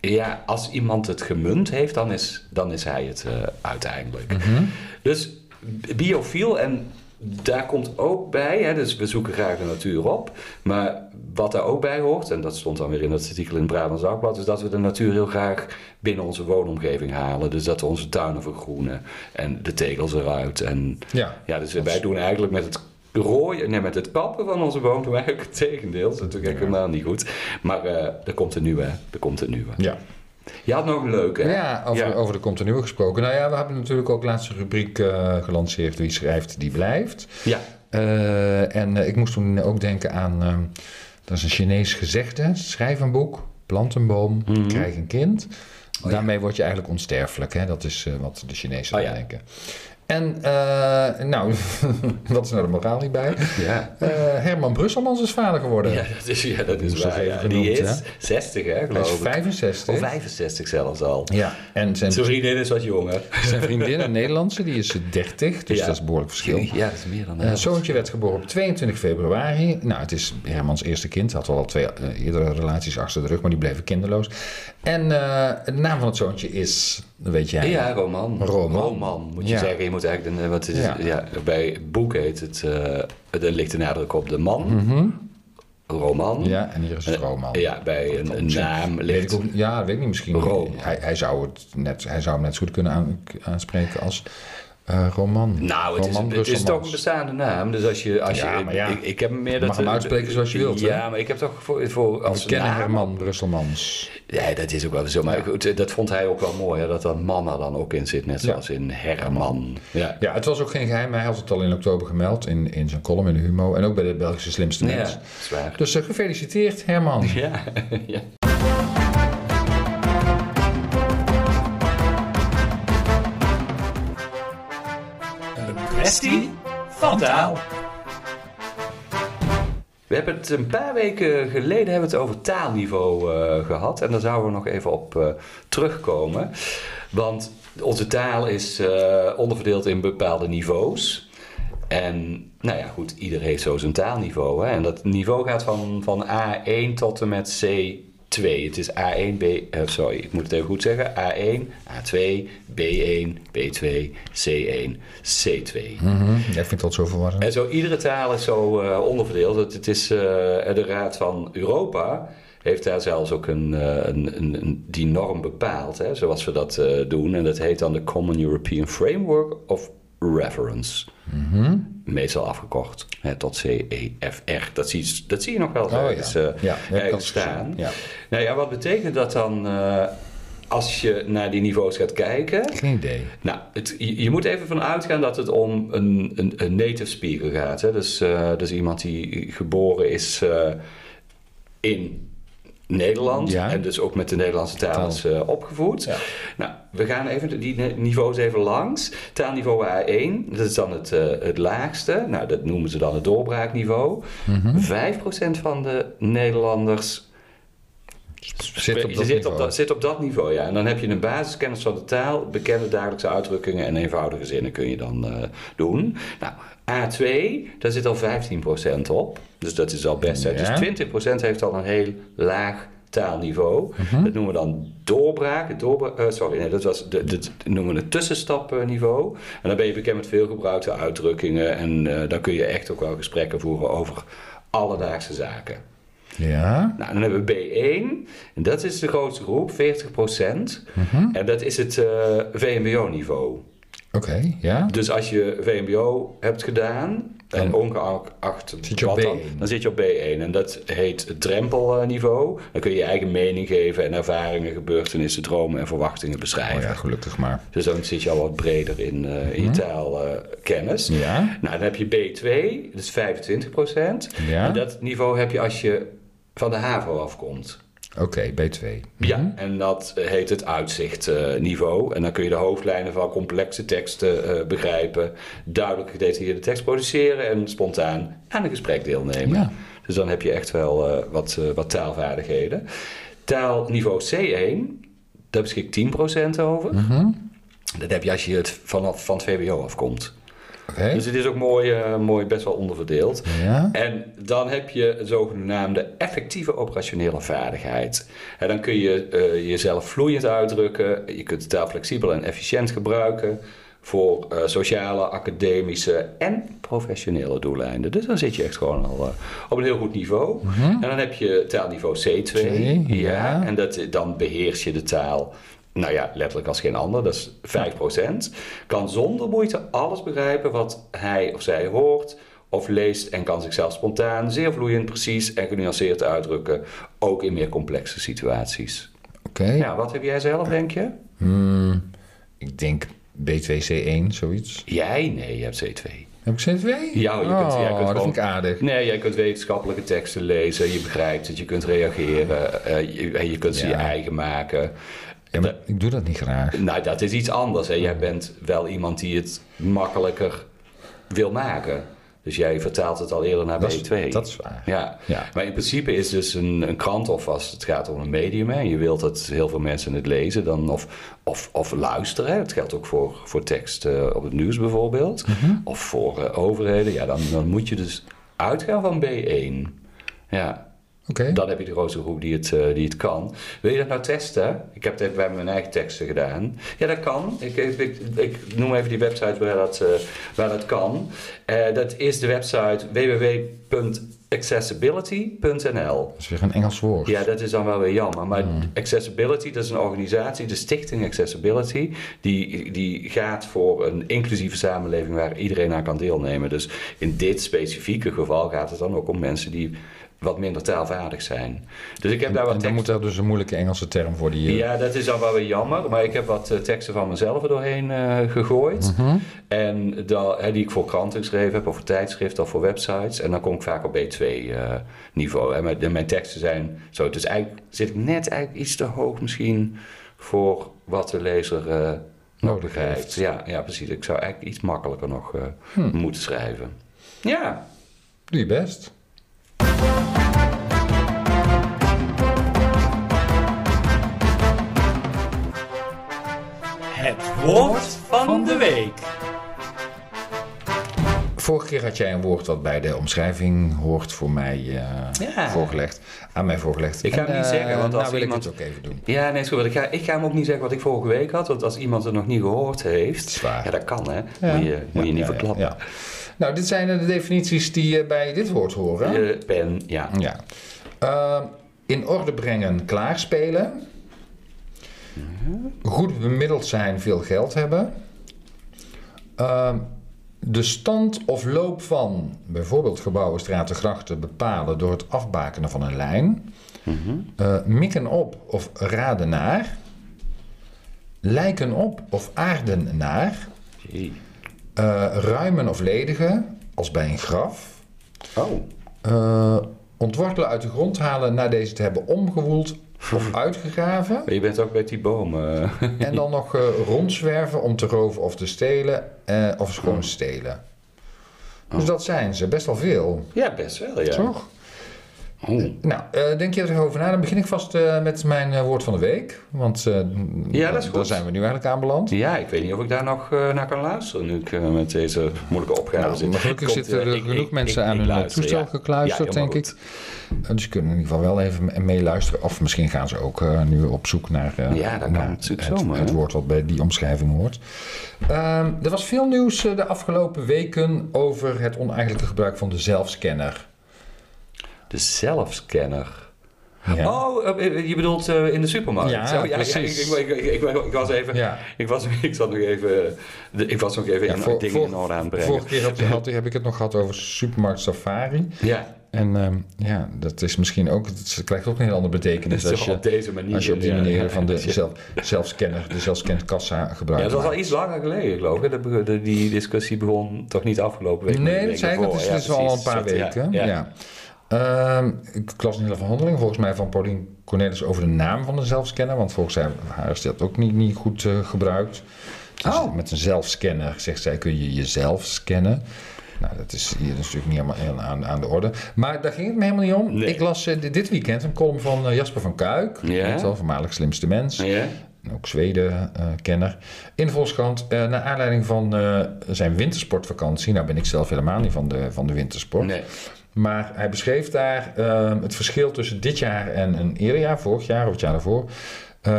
Speaker 1: ja, als iemand het gemunt heeft, dan is, dan is hij het eh, uiteindelijk.
Speaker 2: Mhm.
Speaker 1: Dus biofiel en daar komt ook bij, hè, dus we zoeken graag de natuur op. Maar wat daar ook bij hoort, en dat stond dan weer in dat artikel in het Brabants Dagblad, is dat we de natuur heel graag binnen onze woonomgeving halen. Dus dat we onze tuinen vergroenen en de tegels eruit. En
Speaker 2: Ja.
Speaker 1: ja, dus wij doen eigenlijk met het rooien, nee, met het kappen van onze boom doen het tegendeel. Dat is natuurlijk helemaal niet goed. Maar eh, er komt een nieuwe, er komt een nieuwe.
Speaker 2: Ja.
Speaker 1: Je had nog een leuke, hè?
Speaker 2: Ja, over,
Speaker 1: Ja.
Speaker 2: over de continue gesproken. Nou ja, we hebben natuurlijk ook laatst een rubriek eh, gelanceerd. Wie schrijft, die blijft.
Speaker 1: Ja.
Speaker 2: Eh, en eh, ik moest toen ook denken aan... ehm, dat is een Chinees gezegde. Schrijf een boek, plant een boom,
Speaker 1: Mhm.
Speaker 2: krijg een kind.
Speaker 1: ja.
Speaker 2: Daarmee word je eigenlijk onsterfelijk. Hè? Dat is wat de Chinezen
Speaker 1: Oh
Speaker 2: denken. En, eh, nou, wat is nou de moraal hierbij?
Speaker 1: Ja.
Speaker 2: Eh, Herman Brusselmans is vader geworden.
Speaker 1: Ja, dat is, ja, dat is waar.
Speaker 2: even
Speaker 1: Ja.
Speaker 2: genoemd,
Speaker 1: Die is
Speaker 2: hè?
Speaker 1: 60, hè,
Speaker 2: Hij is
Speaker 1: geloof ik.
Speaker 2: 65.
Speaker 1: Of 65 zelfs al.
Speaker 2: Ja, en zijn,
Speaker 1: Zijn vriendin is wat jonger.
Speaker 2: zijn vriendin, een Nederlandse, die is 30. Dus
Speaker 1: Ja.
Speaker 2: dat is een behoorlijk verschil.
Speaker 1: Ja, dat is meer dan
Speaker 2: Eh
Speaker 1: dat.
Speaker 2: zoontje werd geboren op 22 februari. Nou, het is Hermans eerste kind. Hij had wel al twee eh, eerdere relaties achter de rug, maar die bleven kinderloos. En eh, de naam van het zoontje is, dat weet jij.
Speaker 1: Ja, roman.
Speaker 2: Roman.
Speaker 1: moet je
Speaker 2: Ja.
Speaker 1: zeggen. Je moet eigenlijk, een, wat is,
Speaker 2: Ja.
Speaker 1: ja. bij boek heet het, eh er ligt de nadruk op de man.
Speaker 2: Mhm.
Speaker 1: Roman.
Speaker 2: Ja, en hier is het
Speaker 1: Eh,
Speaker 2: roman.
Speaker 1: Ja, bij een, naam
Speaker 2: Weet
Speaker 1: ligt...
Speaker 2: ik ook, ja, dat weet ik niet. Misschien.
Speaker 1: Roman.
Speaker 2: Hij, hij, zou het net, hij zou hem net zo goed kunnen aan- aanspreken als eh, roman.
Speaker 1: Nou, het is, het is toch een bestaande naam. Dus als je... Als
Speaker 2: Ja,
Speaker 1: je
Speaker 2: ja.
Speaker 1: ik, ik heb meer dat...
Speaker 2: mag hem uitspreken zoals je wilt, hè?
Speaker 1: Ja, maar ik heb toch voor... voor als
Speaker 2: We kennen
Speaker 1: naam-
Speaker 2: Herman Brusselmans.
Speaker 1: Ja, dat is ook wel zo. Maar goed, dat vond hij ook wel mooi, hè, dat er man er dan ook in zit. Net zoals in Herman. Ja.
Speaker 2: Ja, het was ook geen geheim. Hij had het al in oktober gemeld in, in zijn column in de Humo. En ook bij de Belgische Slimste Mens.
Speaker 1: dat.
Speaker 2: Dus eh, gefeliciteerd, Herman.
Speaker 1: Ja,
Speaker 3: kwestie van taal.
Speaker 1: We hebben het een paar weken geleden hebben het over taalniveau eh, gehad. En daar zouden we nog even op eh, terugkomen. Want onze taal is eh, onderverdeeld in bepaalde niveaus. En nou ja, goed, ieder heeft zo zijn taalniveau. Hè? En dat niveau gaat van, van A1 tot en met C2. Het is A1, B, eh, sorry, ik moet het even goed zeggen. A1, A2, B1, B2, C1, C2.
Speaker 2: Mhm, ja, ik vind altijd zo verwarrend.
Speaker 1: En zo iedere taal is zo eh, onderverdeeld. Het, het is, eh, de Raad van Europa heeft daar zelfs ook een, een, een, een- die norm bepaald, hè, zoals we dat doen. En dat heet dan de Common European Framework of Reference.
Speaker 2: Mhm.
Speaker 1: Meestal afgekort hè, tot CEFR. Dat zie, je- dat zie je nog wel
Speaker 2: Oh, ja.
Speaker 1: eh,
Speaker 2: Ja, eens gezien.
Speaker 1: staan.
Speaker 2: Ja.
Speaker 1: Nou ja, wat betekent dat dan eh, als je naar die niveaus gaat kijken?
Speaker 2: Geen idee.
Speaker 1: Nou, het, je, je moet even van uitgaan dat het om een, een, een native speaker gaat. Hè? Dus, eh, dus iemand die geboren is eh, in Nederland
Speaker 2: Ja.
Speaker 1: en dus ook met de Nederlandse taal, is eh, opgevoed.
Speaker 2: Ja.
Speaker 1: Nou, we gaan even die ni- niveaus even langs. Taalniveau A1, dat is dan het, eh, het laagste. Nou, dat noemen ze dan het doorbraakniveau.
Speaker 2: Mhm.
Speaker 1: 5% van de Nederlanders
Speaker 2: Zit op
Speaker 1: je
Speaker 2: dat
Speaker 1: zit,
Speaker 2: niveau.
Speaker 1: op dat, zit op dat niveau, ja. En dan heb je een basiskennis van de taal, bekende dagelijkse uitdrukkingen en eenvoudige zinnen kun je dan eh, doen. Nou, A2, daar zit al 15% op. Dus dat is al best.
Speaker 2: Ja.
Speaker 1: Dus 20% heeft al een heel laag taalniveau.
Speaker 2: Mhm.
Speaker 1: Dat noemen we dan doorbraak. Eh, sorry, nee, dat was de, de, dat noemen we het tussenstapniveau. En dan ben je bekend met veel gebruikte uitdrukkingen. En eh, dan kun je echt ook wel gesprekken voeren over alledaagse zaken.
Speaker 2: Ja.
Speaker 1: Nou, dan hebben we B1. En dat is de grootste groep, 40%.
Speaker 2: Mhm.
Speaker 1: En dat is het eh, VMBO-niveau.
Speaker 2: Oké, ja.
Speaker 1: Dus als je VMBO hebt gedaan, en ongeacht
Speaker 2: zit je op
Speaker 1: wat dan,
Speaker 2: B1.
Speaker 1: dan zit je op B1. En dat heet het drempelniveau. Dan kun je je eigen mening geven en ervaringen, gebeurtenissen, dromen en verwachtingen
Speaker 2: Oh
Speaker 1: beschrijven.
Speaker 2: ja, gelukkig maar.
Speaker 1: Dus dan zit je al wat breder in, eh, in je taalkennis.
Speaker 2: Ja.
Speaker 1: Nou, dan heb je B2, dat is 25%.
Speaker 2: Ja.
Speaker 1: En dat niveau heb je als je van de HAVO afkomt.
Speaker 2: Oké, B2.
Speaker 1: Ja, en dat eh, heet het uitzichtniveau. en dan kun je de hoofdlijnen van complexe teksten eh, begrijpen, duidelijk gedetailleerde tekst produceren en spontaan aan een gesprek deelnemen.
Speaker 2: Ja.
Speaker 1: Dus dan heb je echt wel eh, wat, wat taalvaardigheden. Taalniveau C1, daar beschik 10% over.
Speaker 2: Mhm.
Speaker 1: Dat heb je als je het vanaf van het VWO afkomt. Dus het is ook mooi, eh, mooi best wel onderverdeeld.
Speaker 2: Ja.
Speaker 1: En dan heb je zogenaamde effectieve operationele vaardigheid. En dan kun je eh, jezelf vloeiend uitdrukken. Je kunt de taal flexibel en efficiënt gebruiken voor eh, sociale, academische en professionele doeleinden. Dus dan zit je echt gewoon al op een heel goed niveau. En dan heb je taalniveau C2.
Speaker 2: Twee, ja.
Speaker 1: En dat, dan beheers je de taal. Nou ja, letterlijk als geen ander, dat is 5%. Kan zonder moeite alles begrijpen wat hij of zij hoort of leest en kan zichzelf spontaan, zeer vloeiend, precies en genuanceerd uitdrukken, ook in meer complexe situaties.
Speaker 2: Oké.
Speaker 1: Ja, wat heb jij zelf, denk je?
Speaker 2: Hmm, ik denk B2C1, zoiets.
Speaker 1: Jij? Nee, je hebt C2.
Speaker 2: Heb ik C2?
Speaker 1: Ja, je kunt-
Speaker 2: oh,
Speaker 1: jij kunt
Speaker 2: dat
Speaker 1: gewoon-
Speaker 2: vind ik aardig.
Speaker 1: Nee, jij kunt wetenschappelijke teksten lezen, je begrijpt het, je kunt reageren, eh, je, en je kunt ze je eigen maken.
Speaker 2: Ja, maar ik doe dat niet graag.
Speaker 1: Nou, dat is iets anders. Hè. Jij bent wel iemand die het makkelijker wil maken. Dus jij vertaalt het al eerder naar
Speaker 2: Dat is,
Speaker 1: B2.
Speaker 2: dat is waar.
Speaker 1: Ja.
Speaker 2: Ja.
Speaker 1: maar in principe is dus een, een krant, of als het gaat om een medium, en je wilt dat heel veel mensen het lezen, dan, of, of, of luisteren. Hè. Het geldt ook voor, voor tekst eh, op het nieuws bijvoorbeeld,
Speaker 2: Mhm.
Speaker 1: of voor eh, overheden. Ja, dan, dan moet je dus uitgaan van B1. Ja, Dan heb je de grootste groep die het, eh, die het kan. Wil je dat nou testen? Ik heb dit bij mijn eigen teksten gedaan. Ja, dat kan. Ik, ik, noem even die website waar dat, eh, waar dat kan. Eh, dat is de website www.accessibility.nl.
Speaker 2: Dat is weer een Engels woord.
Speaker 1: Ja, dat is dan wel weer jammer. Maar Accessibility, dat is een organisatie, de Stichting Accessibility, die, die gaat voor een inclusieve samenleving waar iedereen aan kan deelnemen. Dus in dit specifieke geval gaat het dan ook om mensen die wat minder taalvaardig zijn. Dus ik heb daar wat
Speaker 2: en dan moet er dus een moeilijke Engelse term voor die... eh,
Speaker 1: ja, dat is dan wel weer jammer. Maar ik heb wat eh, teksten van mezelf er doorheen eh, gegooid.
Speaker 2: Mhm.
Speaker 1: En hè, die ik voor kranten geschreven heb, of voor tijdschriften of voor websites. En dan kom ik vaak op B2-niveau. en mijn, mijn teksten zijn zo. Dus eigenlijk zit ik net eigenlijk iets te hoog misschien voor wat de lezer
Speaker 2: Nodig heeft.
Speaker 1: Ja, ja, precies. Ik zou eigenlijk iets makkelijker nog
Speaker 2: Hm.
Speaker 1: moeten schrijven. Ja,
Speaker 2: Doe je best.
Speaker 3: Het woord van de week.
Speaker 2: Vorige keer had jij een woord wat bij de omschrijving hoort voor mij eh,
Speaker 1: Ja.
Speaker 2: voorgelegd. Aan mij voorgelegd.
Speaker 1: Ik ga
Speaker 2: En,
Speaker 1: hem niet
Speaker 2: eh,
Speaker 1: zeggen, want als
Speaker 2: nou wil
Speaker 1: iemand-
Speaker 2: ik het ook even doen.
Speaker 1: Ja, nee, is goed. Ik ga, ik ga hem ook niet zeggen wat ik vorige week had. Want als iemand het nog niet gehoord heeft...
Speaker 2: Dat.
Speaker 1: Ja, dat kan, hè.
Speaker 2: Ja.
Speaker 1: Moet je, moet je niet
Speaker 2: ja,
Speaker 1: verklappen.
Speaker 2: Nou, dit zijn de definities die eh, bij dit woord horen.
Speaker 1: Je pen, ja.
Speaker 2: Ja. Eh, in orde brengen, klaarspelen. Goed bemiddeld zijn, veel geld hebben. Eh, de stand of loop van bijvoorbeeld gebouwen, straten, grachten bepalen door het afbakenen van een lijn.
Speaker 1: Mhm.
Speaker 2: Eh, mikken op of raden naar. Lijken op of aarden naar. Eh, ruimen of ledigen, als bij een graf.
Speaker 1: Oh.
Speaker 2: Eh, ontwortelen uit de grond halen na deze te hebben omgewoeld of uitgegraven.
Speaker 1: Je bent ook bij die boom. eh.
Speaker 2: En dan nog eh, rondzwerven om te roven of te stelen of schoon stelen. Dus dat zijn ze, best wel veel.
Speaker 1: Ja, best wel, ja.
Speaker 2: Toch?
Speaker 1: Oh.
Speaker 2: Nou, eh, denk je er over na? Dan begin ik vast eh, met mijn eh, woord van de week. Want eh,
Speaker 1: Ja, dat is
Speaker 2: daar zijn we nu eigenlijk aanbeland.
Speaker 1: Ja, ik weet niet of ik daar nog eh, naar kan luisteren nu ik eh, met deze moeilijke opgave
Speaker 2: Nou,
Speaker 1: zit.
Speaker 2: maar gelukkig
Speaker 1: Komt,
Speaker 2: zitten
Speaker 1: eh,
Speaker 2: er
Speaker 1: ik-
Speaker 2: genoeg
Speaker 1: ik-
Speaker 2: mensen
Speaker 1: ik-
Speaker 2: aan
Speaker 1: ik
Speaker 2: hun
Speaker 1: luister,
Speaker 2: toestel
Speaker 1: ja.
Speaker 2: gekluisterd,
Speaker 1: Ja,
Speaker 2: denk ik. Eh, dus ze kunnen in ieder geval wel even me- meeluisteren. Of misschien gaan ze ook eh, nu op zoek naar, eh,
Speaker 1: Ja, dat
Speaker 2: naar het,
Speaker 1: zomaar,
Speaker 2: het
Speaker 1: hè?
Speaker 2: woord wat bij die omschrijving hoort. Ehm, er was veel nieuws eh, de afgelopen weken over het oneigenlijke gebruik van de zelfscanner.
Speaker 1: De zelfscanner.
Speaker 2: Ja.
Speaker 1: Oh, eh, je bedoelt eh, in de supermarkt?
Speaker 2: Ja,
Speaker 1: Oh, ja, ja,
Speaker 2: precies.
Speaker 1: ik, ik, ik, was even...
Speaker 2: Ja.
Speaker 1: Ik was, ik zat nog even... de- Ik was nog even
Speaker 2: Ja,
Speaker 1: in
Speaker 2: voor-
Speaker 1: dingen
Speaker 2: voor-
Speaker 1: in orde aan het brengen.
Speaker 2: Vorige keer had, had- heb ik het nog gehad over supermarkt safari.
Speaker 1: Ja,
Speaker 2: En ehm, ja, dat is misschien ook, het krijgt ook een heel andere betekenis
Speaker 1: dus
Speaker 2: als je,
Speaker 1: op deze manier.
Speaker 2: als je op die
Speaker 1: ja.
Speaker 2: manier van de
Speaker 1: Ja.
Speaker 2: zelf, zelfscanner, de zelfscannerkassa
Speaker 1: Ja,
Speaker 2: gebruikt.
Speaker 1: dat was al iets langer geleden, geloof ik. De, de- die discussie begon toch niet afgelopen week?
Speaker 2: Nee, dat zei ik, dat is,
Speaker 1: Ja,
Speaker 2: al een paar
Speaker 1: ja,
Speaker 2: weken.
Speaker 1: Ja,
Speaker 2: Ehm, ik las een hele verhandeling, volgens mij van Paulien Cornelis, over de naam van de zelfscanner. Want volgens haar, is dat ook niet, niet goed eh, gebruikt. Dus
Speaker 1: Oh.
Speaker 2: Met een zelfscanner, zegt zij, kun je jezelf scannen. Nou, dat is hier natuurlijk niet helemaal aan, aan de orde. Maar daar ging het me helemaal niet om.
Speaker 1: Nee.
Speaker 2: Ik las eh, dit- weekend een column van eh, Jasper van Kuik.
Speaker 1: Ja.
Speaker 2: Wel, voormalig slimste mens.
Speaker 1: Ja?
Speaker 2: Ook Zweden-kenner. in Volkskrant, naar aanleiding van zijn wintersportvakantie. Nou ben ik zelf helemaal niet van de, van de wintersport.
Speaker 1: Nee.
Speaker 2: Maar hij beschreef daar ehm, het verschil tussen dit jaar en een eerder jaar, vorig jaar of het jaar daarvoor. eh,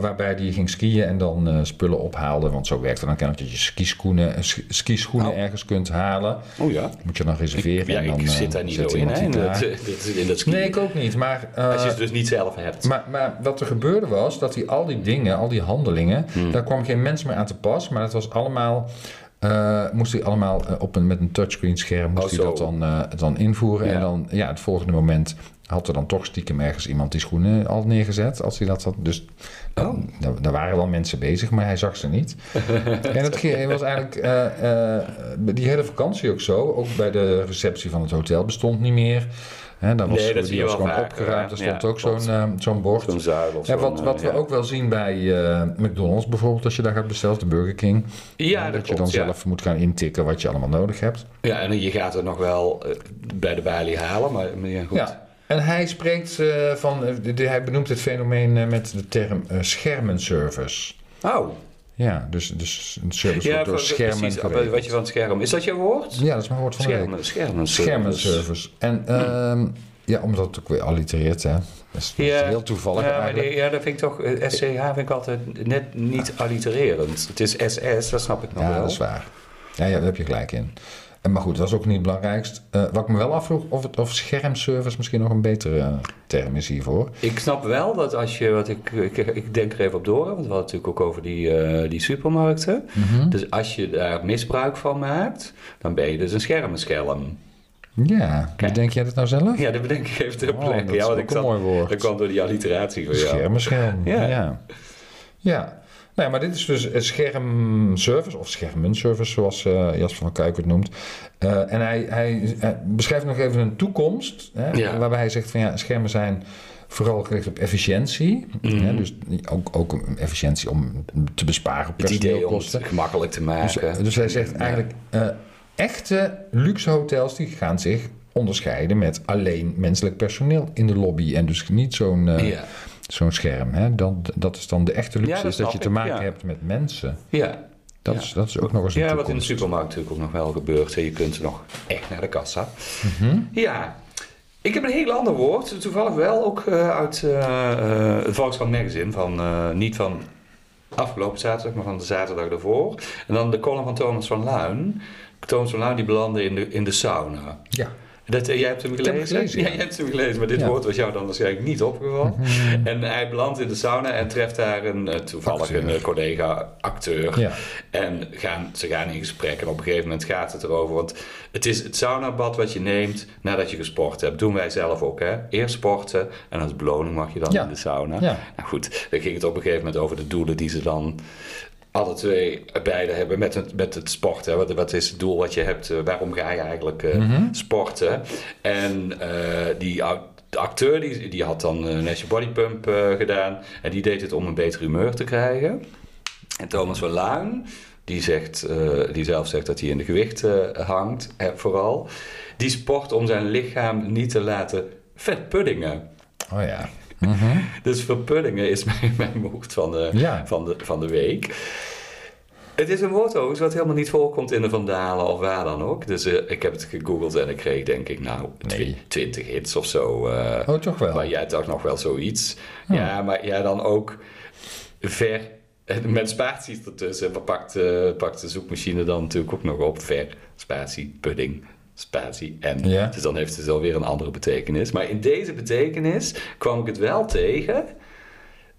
Speaker 2: waarbij hij ging skiën en dan eh, spullen ophaalde. Want zo werkt het dan kennelijk dat je skischoenen, eh, sk- skischoenen
Speaker 1: Oh.
Speaker 2: ergens kunt halen.
Speaker 1: Oh ja.
Speaker 2: Moet je dan reserveren.
Speaker 1: Ja,
Speaker 2: en dan,
Speaker 1: ik zit daar niet zo in, hè, in
Speaker 2: die
Speaker 1: dat, in.
Speaker 2: Nee, ik ook niet. Maar,
Speaker 1: Als je het dus niet zelf hebt.
Speaker 2: maar, maar wat er gebeurde was dat hij al die dingen, al die handelingen,
Speaker 1: Hmm.
Speaker 2: daar kwam geen mens meer aan te pas. Maar het was allemaal eh, moest hij allemaal eh, op een, met een touchscreen scherm moest
Speaker 1: Oh,
Speaker 2: hij dat dan, eh, dan invoeren.
Speaker 1: Ja.
Speaker 2: En dan, ja, het volgende moment had er dan toch stiekem ergens iemand die schoenen al neergezet. Als hij dat had. Dus
Speaker 1: Oh.
Speaker 2: daar, waren wel mensen bezig, maar hij zag ze niet. en het ging- was eigenlijk eh, eh, die hele vakantie ook zo. Ook bij de receptie van het hotel bestond niet meer. Hè, daar was,
Speaker 1: Nee, dat zie
Speaker 2: die was gewoon
Speaker 1: vaker,
Speaker 2: opgeruimd. Er stond ook zo'n eh, zo'n bord.
Speaker 1: Zo'n zuil of
Speaker 2: Ja, wat wat we ook wel zien bij McDonald's bijvoorbeeld, als je daar gaat bestellen, de Burger King.
Speaker 1: Ja,
Speaker 2: dat,
Speaker 1: dat
Speaker 2: je dan zelf moet gaan intikken wat je allemaal nodig hebt.
Speaker 1: Ja, en je gaat het nog wel bij de balie halen, maar maar ja, goed.
Speaker 2: Ja. En hij spreekt eh, van, eh, de- de- hij benoemt het fenomeen eh, met de term eh, schermenservice.
Speaker 1: Oh,
Speaker 2: Ja, dus, dus een service
Speaker 1: ja,
Speaker 2: wordt door schermen
Speaker 1: precies,
Speaker 2: geregeld.
Speaker 1: wat je van het scherm. Is dat jouw woord?
Speaker 2: Ja, dat is mijn woord van de week.
Speaker 1: Schermen, schermen.
Speaker 2: Schermenservice. En ehm, ja, omdat het ook weer allitereert, hè. Dat is,
Speaker 1: Ja.
Speaker 2: heel toevallig
Speaker 1: Ja, maar
Speaker 2: eigenlijk.
Speaker 1: ja, dat vind ik toch, SCH vind ik altijd net niet allitererend. Het is SS, dat snap ik nog
Speaker 2: Ja,
Speaker 1: wel.
Speaker 2: dat is waar. Ja, ja, daar heb je gelijk in. Maar goed, dat is ook niet het belangrijkst. Eh, wat ik me wel afvroeg, of, het, of schermservice misschien nog een betere eh, term is hiervoor.
Speaker 1: Ik snap wel dat als je, wat ik, ik, ik denk er even op door, want we hadden het natuurlijk ook over die, eh, die supermarkten.
Speaker 2: Mhm.
Speaker 1: Dus als je daar misbruik van maakt, dan ben je dus een schermenschelm.
Speaker 2: Ja,
Speaker 1: Kijk.
Speaker 2: denk jij dat nou zelf?
Speaker 1: Ja, dat bedenk ik even ter
Speaker 2: Oh,
Speaker 1: plekke.
Speaker 2: dat
Speaker 1: ja,
Speaker 2: is
Speaker 1: want ik
Speaker 2: een
Speaker 1: zat,
Speaker 2: mooi woord.
Speaker 1: dat kwam door die alliteratie van jou.
Speaker 2: Schermenscherm.
Speaker 1: Ja.
Speaker 2: Ja. Ja. ja. Nou, maar dit is dus een schermservice, of schermenservice, zoals eh, Jasper van Kuik het noemt. Eh, en hij, hij, hij beschrijft nog even een toekomst, hè,
Speaker 1: Ja.
Speaker 2: waarbij hij zegt van ja, schermen zijn vooral gericht op efficiëntie.
Speaker 1: Mhm.
Speaker 2: Hè, dus ook, ook efficiëntie om te besparen op personeelkosten.
Speaker 1: gemakkelijk te
Speaker 2: Dus,
Speaker 1: maken.
Speaker 2: dus hij zegt eigenlijk, eh, echte luxe hotels die gaan zich onderscheiden met alleen menselijk personeel in de lobby. En dus niet zo'n
Speaker 1: ja.
Speaker 2: Zo'n scherm. Hè? Dat, dat is dan de echte luxe,
Speaker 1: Ja, dat
Speaker 2: is dat je te
Speaker 1: ik,
Speaker 2: maken
Speaker 1: ja.
Speaker 2: hebt met mensen.
Speaker 1: ja.
Speaker 2: Dat,
Speaker 1: Ja.
Speaker 2: is, dat is ook nog eens een
Speaker 1: Ja, wat in de supermarkt natuurlijk ook nog wel gebeurt. hè. Je kunt nog echt naar de kassa.
Speaker 2: Mhm.
Speaker 1: Ja, ik heb een heel ander woord. Toevallig wel ook eh, uit eh, eh, het Volkskrant Magazine. Van, niet van afgelopen zaterdag, maar van de zaterdag daarvoor. En dan de column van Thomas van Luin. Thomas van Luin die belandde in de, in de sauna.
Speaker 2: Ja.
Speaker 1: Dat, eh, jij hebt hem
Speaker 2: heb
Speaker 1: gelezen? ja.
Speaker 2: ja.
Speaker 1: jij hebt hem gelezen, maar dit
Speaker 2: Ja.
Speaker 1: woord was jou dan waarschijnlijk niet opgevallen.
Speaker 2: Mhm.
Speaker 1: En hij belandt in de sauna en treft daar een, eh, toevallig
Speaker 2: Acteur.
Speaker 1: een eh, collega-acteur.
Speaker 2: Ja.
Speaker 1: En gaan, ze gaan in gesprek en op een gegeven moment gaat het erover. Want het is het saunabad wat je neemt nadat je gesport hebt. Doen wij zelf ook, hè? Eerst sporten en als beloning mag je dan in de sauna. Nou goed, dan ging het op een gegeven moment over de doelen die ze dan alle twee beide hebben met het, met het sporten. Wat, wat is het doel wat je hebt? eh, waarom ga je eigenlijk eh,
Speaker 2: Mhm.
Speaker 1: sporten? En eh, die de acteur die, die had dan een National Body Pump gedaan. En die deed het om een beter humeur te krijgen. En Thomas van die, zegt, die zelf zegt dat hij in de gewicht eh, hangt, vooral. Die sport om zijn lichaam niet te laten verpuddingen.
Speaker 2: Oh ja. Mhm.
Speaker 1: Dus verpuddingen is mijn, mijn woord van de,
Speaker 2: Ja.
Speaker 1: van, de, van de week. Het is een woord overigens wat helemaal niet voorkomt in de Vandalen of waar dan ook. Dus eh, ik heb het gegoogeld en ik kreeg denk ik nou
Speaker 2: Nee.
Speaker 1: 20 hits of zo. eh,
Speaker 2: Oh, toch wel.
Speaker 1: maar jij dacht nog wel zoiets. Ja, maar ja, dan ook ver. Met spaties ertussen. En pakt, eh, pakt de zoekmachine dan natuurlijk ook nog op. Ver, spatie, pudding, spatie en.
Speaker 2: Ja.
Speaker 1: Dus dan heeft het alweer een andere betekenis. Maar in deze betekenis kwam ik het wel tegen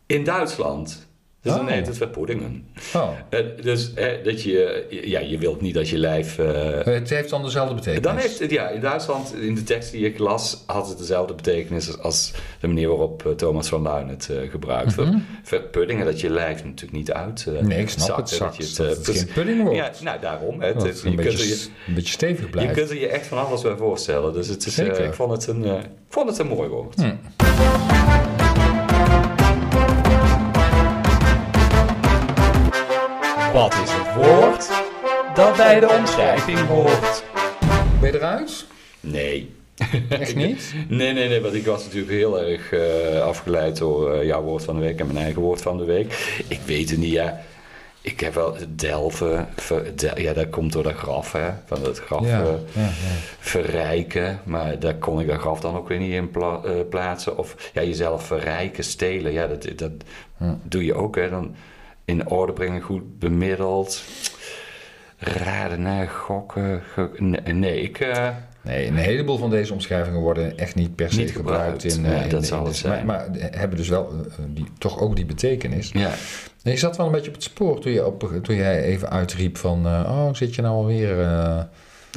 Speaker 1: in Duitsland. Dus dan
Speaker 2: Oh.
Speaker 1: heet het verpuddingen.
Speaker 2: Oh.
Speaker 1: Eh, dus eh, dat je, ja, je wilt niet dat je lijf eh,
Speaker 2: Het heeft dan dezelfde betekenis.
Speaker 1: dan heeft het, ja, in Duitsland, in de tekst die ik las, had het dezelfde betekenis als de manier waarop eh, Thomas van Luin het eh, gebruikt.
Speaker 2: Mhm.
Speaker 1: Ver- Verpuddingen, dat je lijf natuurlijk niet uit. eh,
Speaker 2: Nee, ik snap
Speaker 1: zakt,
Speaker 2: het. Zakt,
Speaker 1: dat je
Speaker 2: dat
Speaker 1: het, eh,
Speaker 2: geen pudding wordt.
Speaker 1: Ja, nou daarom. Het,
Speaker 2: het
Speaker 1: je,
Speaker 2: een,
Speaker 1: kunt er
Speaker 2: beetje,
Speaker 1: je,
Speaker 2: een beetje stevig
Speaker 1: je
Speaker 2: blijft.
Speaker 1: kunt er je echt van alles bij voorstellen. Dus het is, eh,
Speaker 2: Zeker.
Speaker 1: ik, vond het een, eh, vond het een mooi woord.
Speaker 2: Hm.
Speaker 3: Wat is het woord dat bij de omschrijving hoort?
Speaker 2: Ben je eruit?
Speaker 1: Nee.
Speaker 2: Echt niet?
Speaker 1: Nee, nee, nee, want ik was natuurlijk heel erg eh, afgeleid door eh, jouw woord van de week en mijn eigen woord van de week. Ik weet het niet, ja. Ik heb wel delven, ver- del- ja, dat komt door dat graf, hè, van het graf
Speaker 2: Ja,
Speaker 1: eh,
Speaker 2: ja, ja.
Speaker 1: verrijken. Maar daar kon ik dat graf dan ook weer niet in pla- plaatsen. Of ja, jezelf verrijken, stelen, ja, dat, dat
Speaker 2: Hm.
Speaker 1: doe je ook, hè. Dan in orde brengen, goed bemiddeld. Raden gokken. nee, nee, ik... eh,
Speaker 2: Nee, een heleboel van deze omschrijvingen worden echt niet per se
Speaker 1: Niet
Speaker 2: gebruikt.
Speaker 1: gebruikt.
Speaker 2: in,
Speaker 1: Nee,
Speaker 2: eh, in
Speaker 1: dat zal het zijn.
Speaker 2: Maar, maar hebben dus wel eh, die, toch ook die betekenis.
Speaker 1: ja.
Speaker 2: En je zat wel een beetje op het spoor toen, je op, toen jij even uitriep van... eh, oh, zit je nou alweer eh,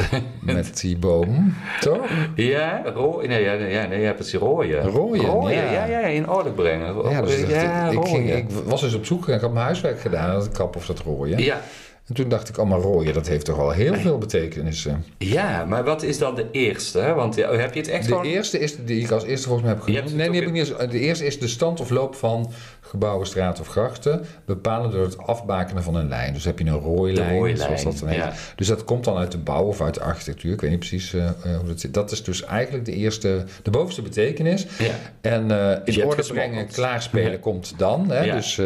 Speaker 2: met die boom? Toch?
Speaker 1: Ja, rooien. Nee, ja, nee, ja, nee, je hebt het hier rooien.
Speaker 2: Rooien, ja.
Speaker 1: ja. ja, in orde brengen.
Speaker 2: Ja, dus
Speaker 1: ja,
Speaker 2: ik, ik, ging,
Speaker 1: rooien.
Speaker 2: ik was dus op zoek en ik had mijn huiswerk gedaan. Dat kap of dat rooien.
Speaker 1: Ja,
Speaker 2: En toen dacht ik, oh maar rooien, dat heeft toch wel heel veel betekenissen.
Speaker 1: ja, maar wat is dan de eerste? hè? Want ja, heb je het echt
Speaker 2: De
Speaker 1: gewoon...
Speaker 2: eerste is die ik als eerste volgens mij heb genoemd. Nee, die heb ik niet eens. De eerste is de stand of loop van gebouwen, straten of grachten. Bepalen door het afbakenen van een lijn. Dus heb je een rooilijn,
Speaker 1: rooilijn,
Speaker 2: zoals dat dan heet.
Speaker 1: ja.
Speaker 2: Dus dat komt dan uit de bouw of uit de architectuur. Ik weet niet precies eh, eh, hoe dat zit. Dat is dus eigenlijk de eerste, de bovenste betekenis.
Speaker 1: Ja.
Speaker 2: En
Speaker 1: Je
Speaker 2: in orde brengen, klaarspelen komt dan. Hè? Dus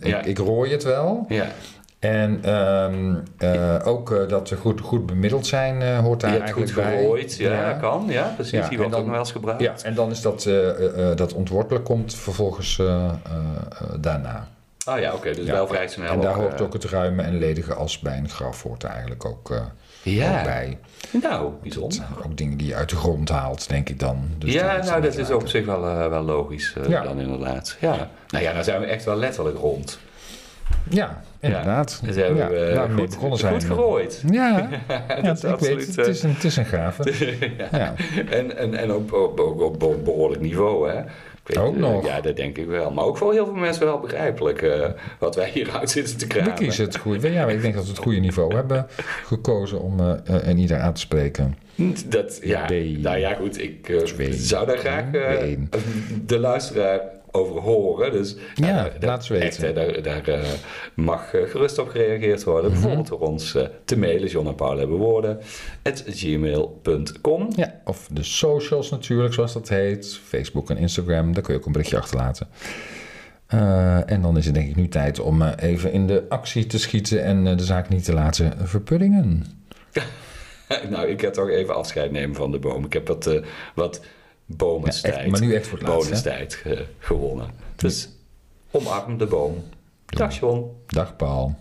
Speaker 2: ik, ik rooi het wel.
Speaker 1: Ja.
Speaker 2: En ehm, eh, ook eh, dat we goed, goed bemiddeld zijn eh, hoort daar
Speaker 1: hebt goed
Speaker 2: eigenlijk bij.
Speaker 1: gerooid. Ja, kan. Ja, precies.
Speaker 2: Ja,
Speaker 1: Die wordt
Speaker 2: dan-
Speaker 1: ook nog wel eens gebruikt.
Speaker 2: Ja, en dan is dat, dat ontwortelen komt vervolgens daarna.
Speaker 1: Oh ja, oké. dus
Speaker 2: Ja.
Speaker 1: wel vrij snel.
Speaker 2: en daar
Speaker 1: ook,
Speaker 2: hoort ook het ruime en ledige as bij een graf hoort eigenlijk ook,
Speaker 1: Ja,
Speaker 2: ook bij.
Speaker 1: nou,
Speaker 2: Dat
Speaker 1: bijzonder.
Speaker 2: zijn ook dingen die je uit de grond haalt, denk ik dan. Dus
Speaker 1: ja, nou, dat is op zich wel, wel logisch
Speaker 2: Ja.
Speaker 1: dan inderdaad. Ja. Nou ja, dan zijn we echt wel letterlijk rond.
Speaker 2: Ja, inderdaad.
Speaker 1: Dan zijn we
Speaker 2: ja,
Speaker 1: eh,
Speaker 2: we
Speaker 1: goed, goed gerooid.
Speaker 2: Ja, ja
Speaker 1: dat is
Speaker 2: ik
Speaker 1: absoluut,
Speaker 2: weet, het is een, het is een gave. ja.
Speaker 1: En, en, en ook, op behoorlijk niveau, hè? Weet,
Speaker 2: Ook
Speaker 1: eh,
Speaker 2: nog.
Speaker 1: Ja, dat denk ik wel. Maar ook voor heel veel mensen wel begrijpelijk eh, wat wij hieruit zitten te
Speaker 2: We
Speaker 1: kramen.
Speaker 2: kiezen het goede. Ja, ik denk dat we het goede niveau hebben gekozen om eh, eh, en ieder aan te spreken.
Speaker 1: Dat, ja,
Speaker 2: B.
Speaker 1: nou ja, goed. Ik eh, zou daar graag eh, de luisteraar over horen. Dus
Speaker 2: Ja,
Speaker 1: daar-
Speaker 2: laat
Speaker 1: echt,
Speaker 2: weten.
Speaker 1: hè, daar daar eh, mag eh, gerust op gereageerd worden.
Speaker 2: Mhm.
Speaker 1: Bijvoorbeeld door ons eh, te mailen, John en Paul hebben woorden, at gmail.com.
Speaker 2: Ja, of de socials natuurlijk, zoals dat heet. Facebook en Instagram, daar kun je ook een berichtje achterlaten. Eh, en dan is het denk ik nu tijd om eh, even in de actie te schieten en eh, de zaak niet te laten verpuddingen.
Speaker 1: nou, ik ga toch even afscheid nemen van de boom. Ik heb wat, eh wat bomenstijd,
Speaker 2: Ja, echt, maar nu echt voor het
Speaker 1: eh, gewonnen. Dus omarm de boom. Dag John.
Speaker 2: Dag Paul.